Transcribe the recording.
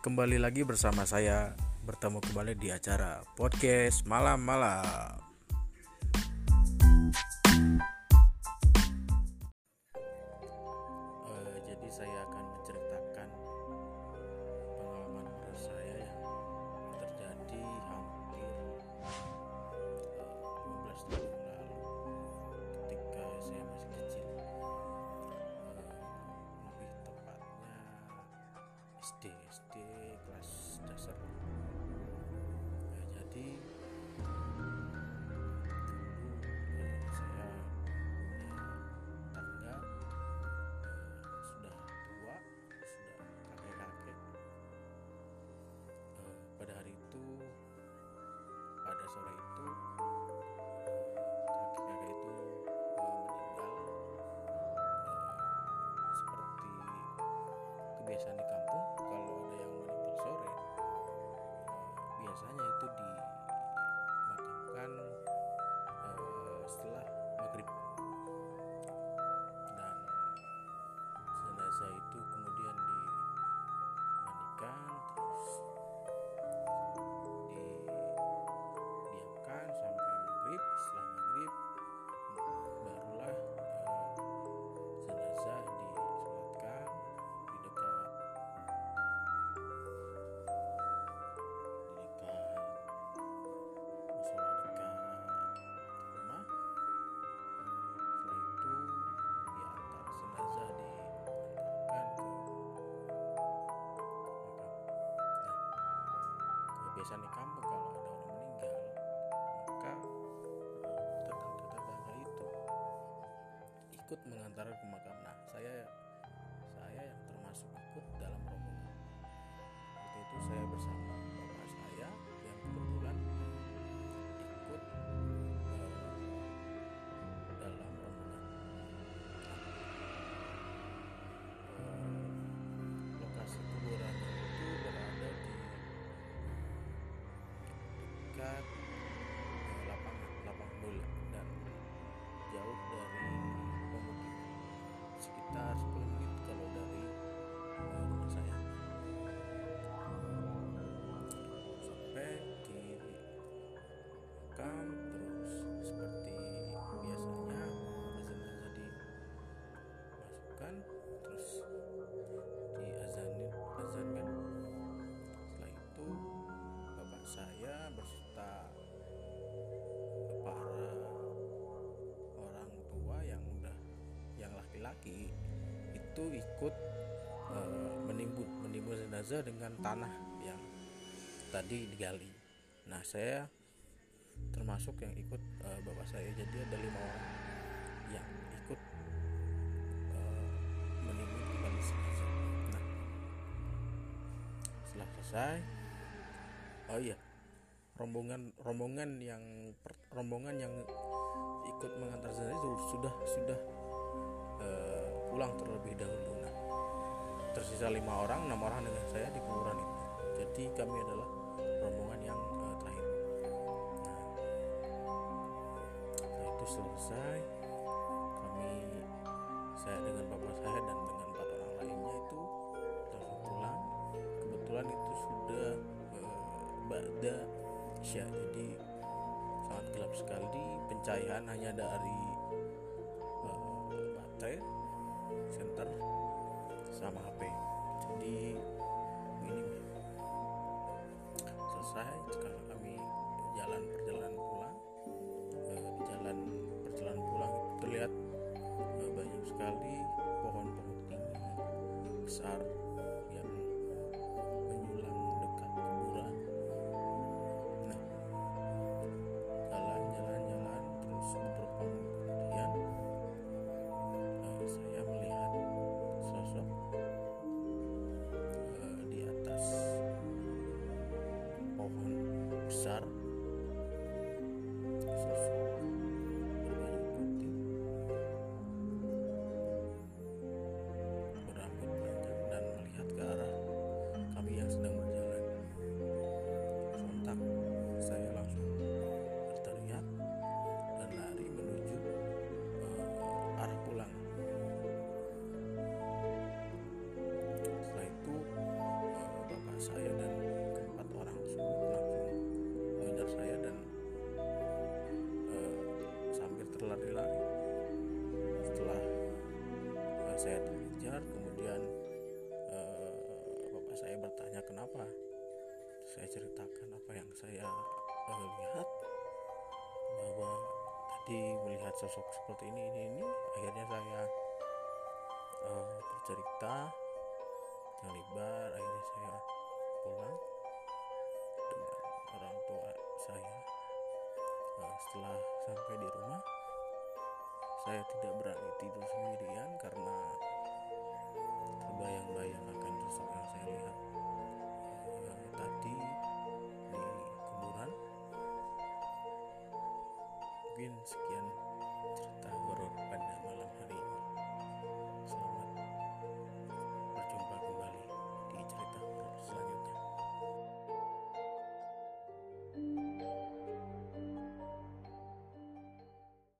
kembali lagi bersama saya bertemu kembali di acara podcast malam-malam. stay, stay. Kebiasaan di kampung kalau ada orang meninggal maka eh, tetangga-tetangga itu ikut mengantar ke makam. Nah, saya saya yang termasuk ikut dalam rombongan. Itu saya bersama itu ikut eh, menimbun menimbun jenazah dengan tanah yang tadi digali. Nah saya termasuk yang ikut eh, bapak saya jadi ada lima orang yang ikut eh, menimbun kembali jenazah. Nah setelah selesai, oh iya rombongan rombongan yang rombongan yang ikut mengantar jenazah itu sudah sudah pulang terlebih dahulu. Nah tersisa lima orang enam orang dengan saya di kuburan itu. Jadi kami adalah rombongan yang eh, terakhir. Nah setelah itu selesai. Kami saya dengan bapak saya dan dengan empat orang lainnya itu langsung pulang. Kebetulan itu sudah eh, ba'da isya jadi sangat gelap sekali. Pencahayaan hanya dari eh, baterai senter sama HP. Jadi minim selesai sekarang kami jalan perjalanan pulang. Eh, di jalan perjalanan pulang terlihat eh, banyak sekali pohon-pohon tinggi besar sosok saya dikejar kemudian uh, bapak saya bertanya kenapa? Saya ceritakan apa yang saya uh, lihat bahwa tadi melihat sosok seperti ini ini ini akhirnya saya uh, bercerita yang lebar akhirnya saya pulang dengan orang tua saya. Nah, setelah sampai di rumah saya tidak berani tidur sendirian karena terbayang-bayang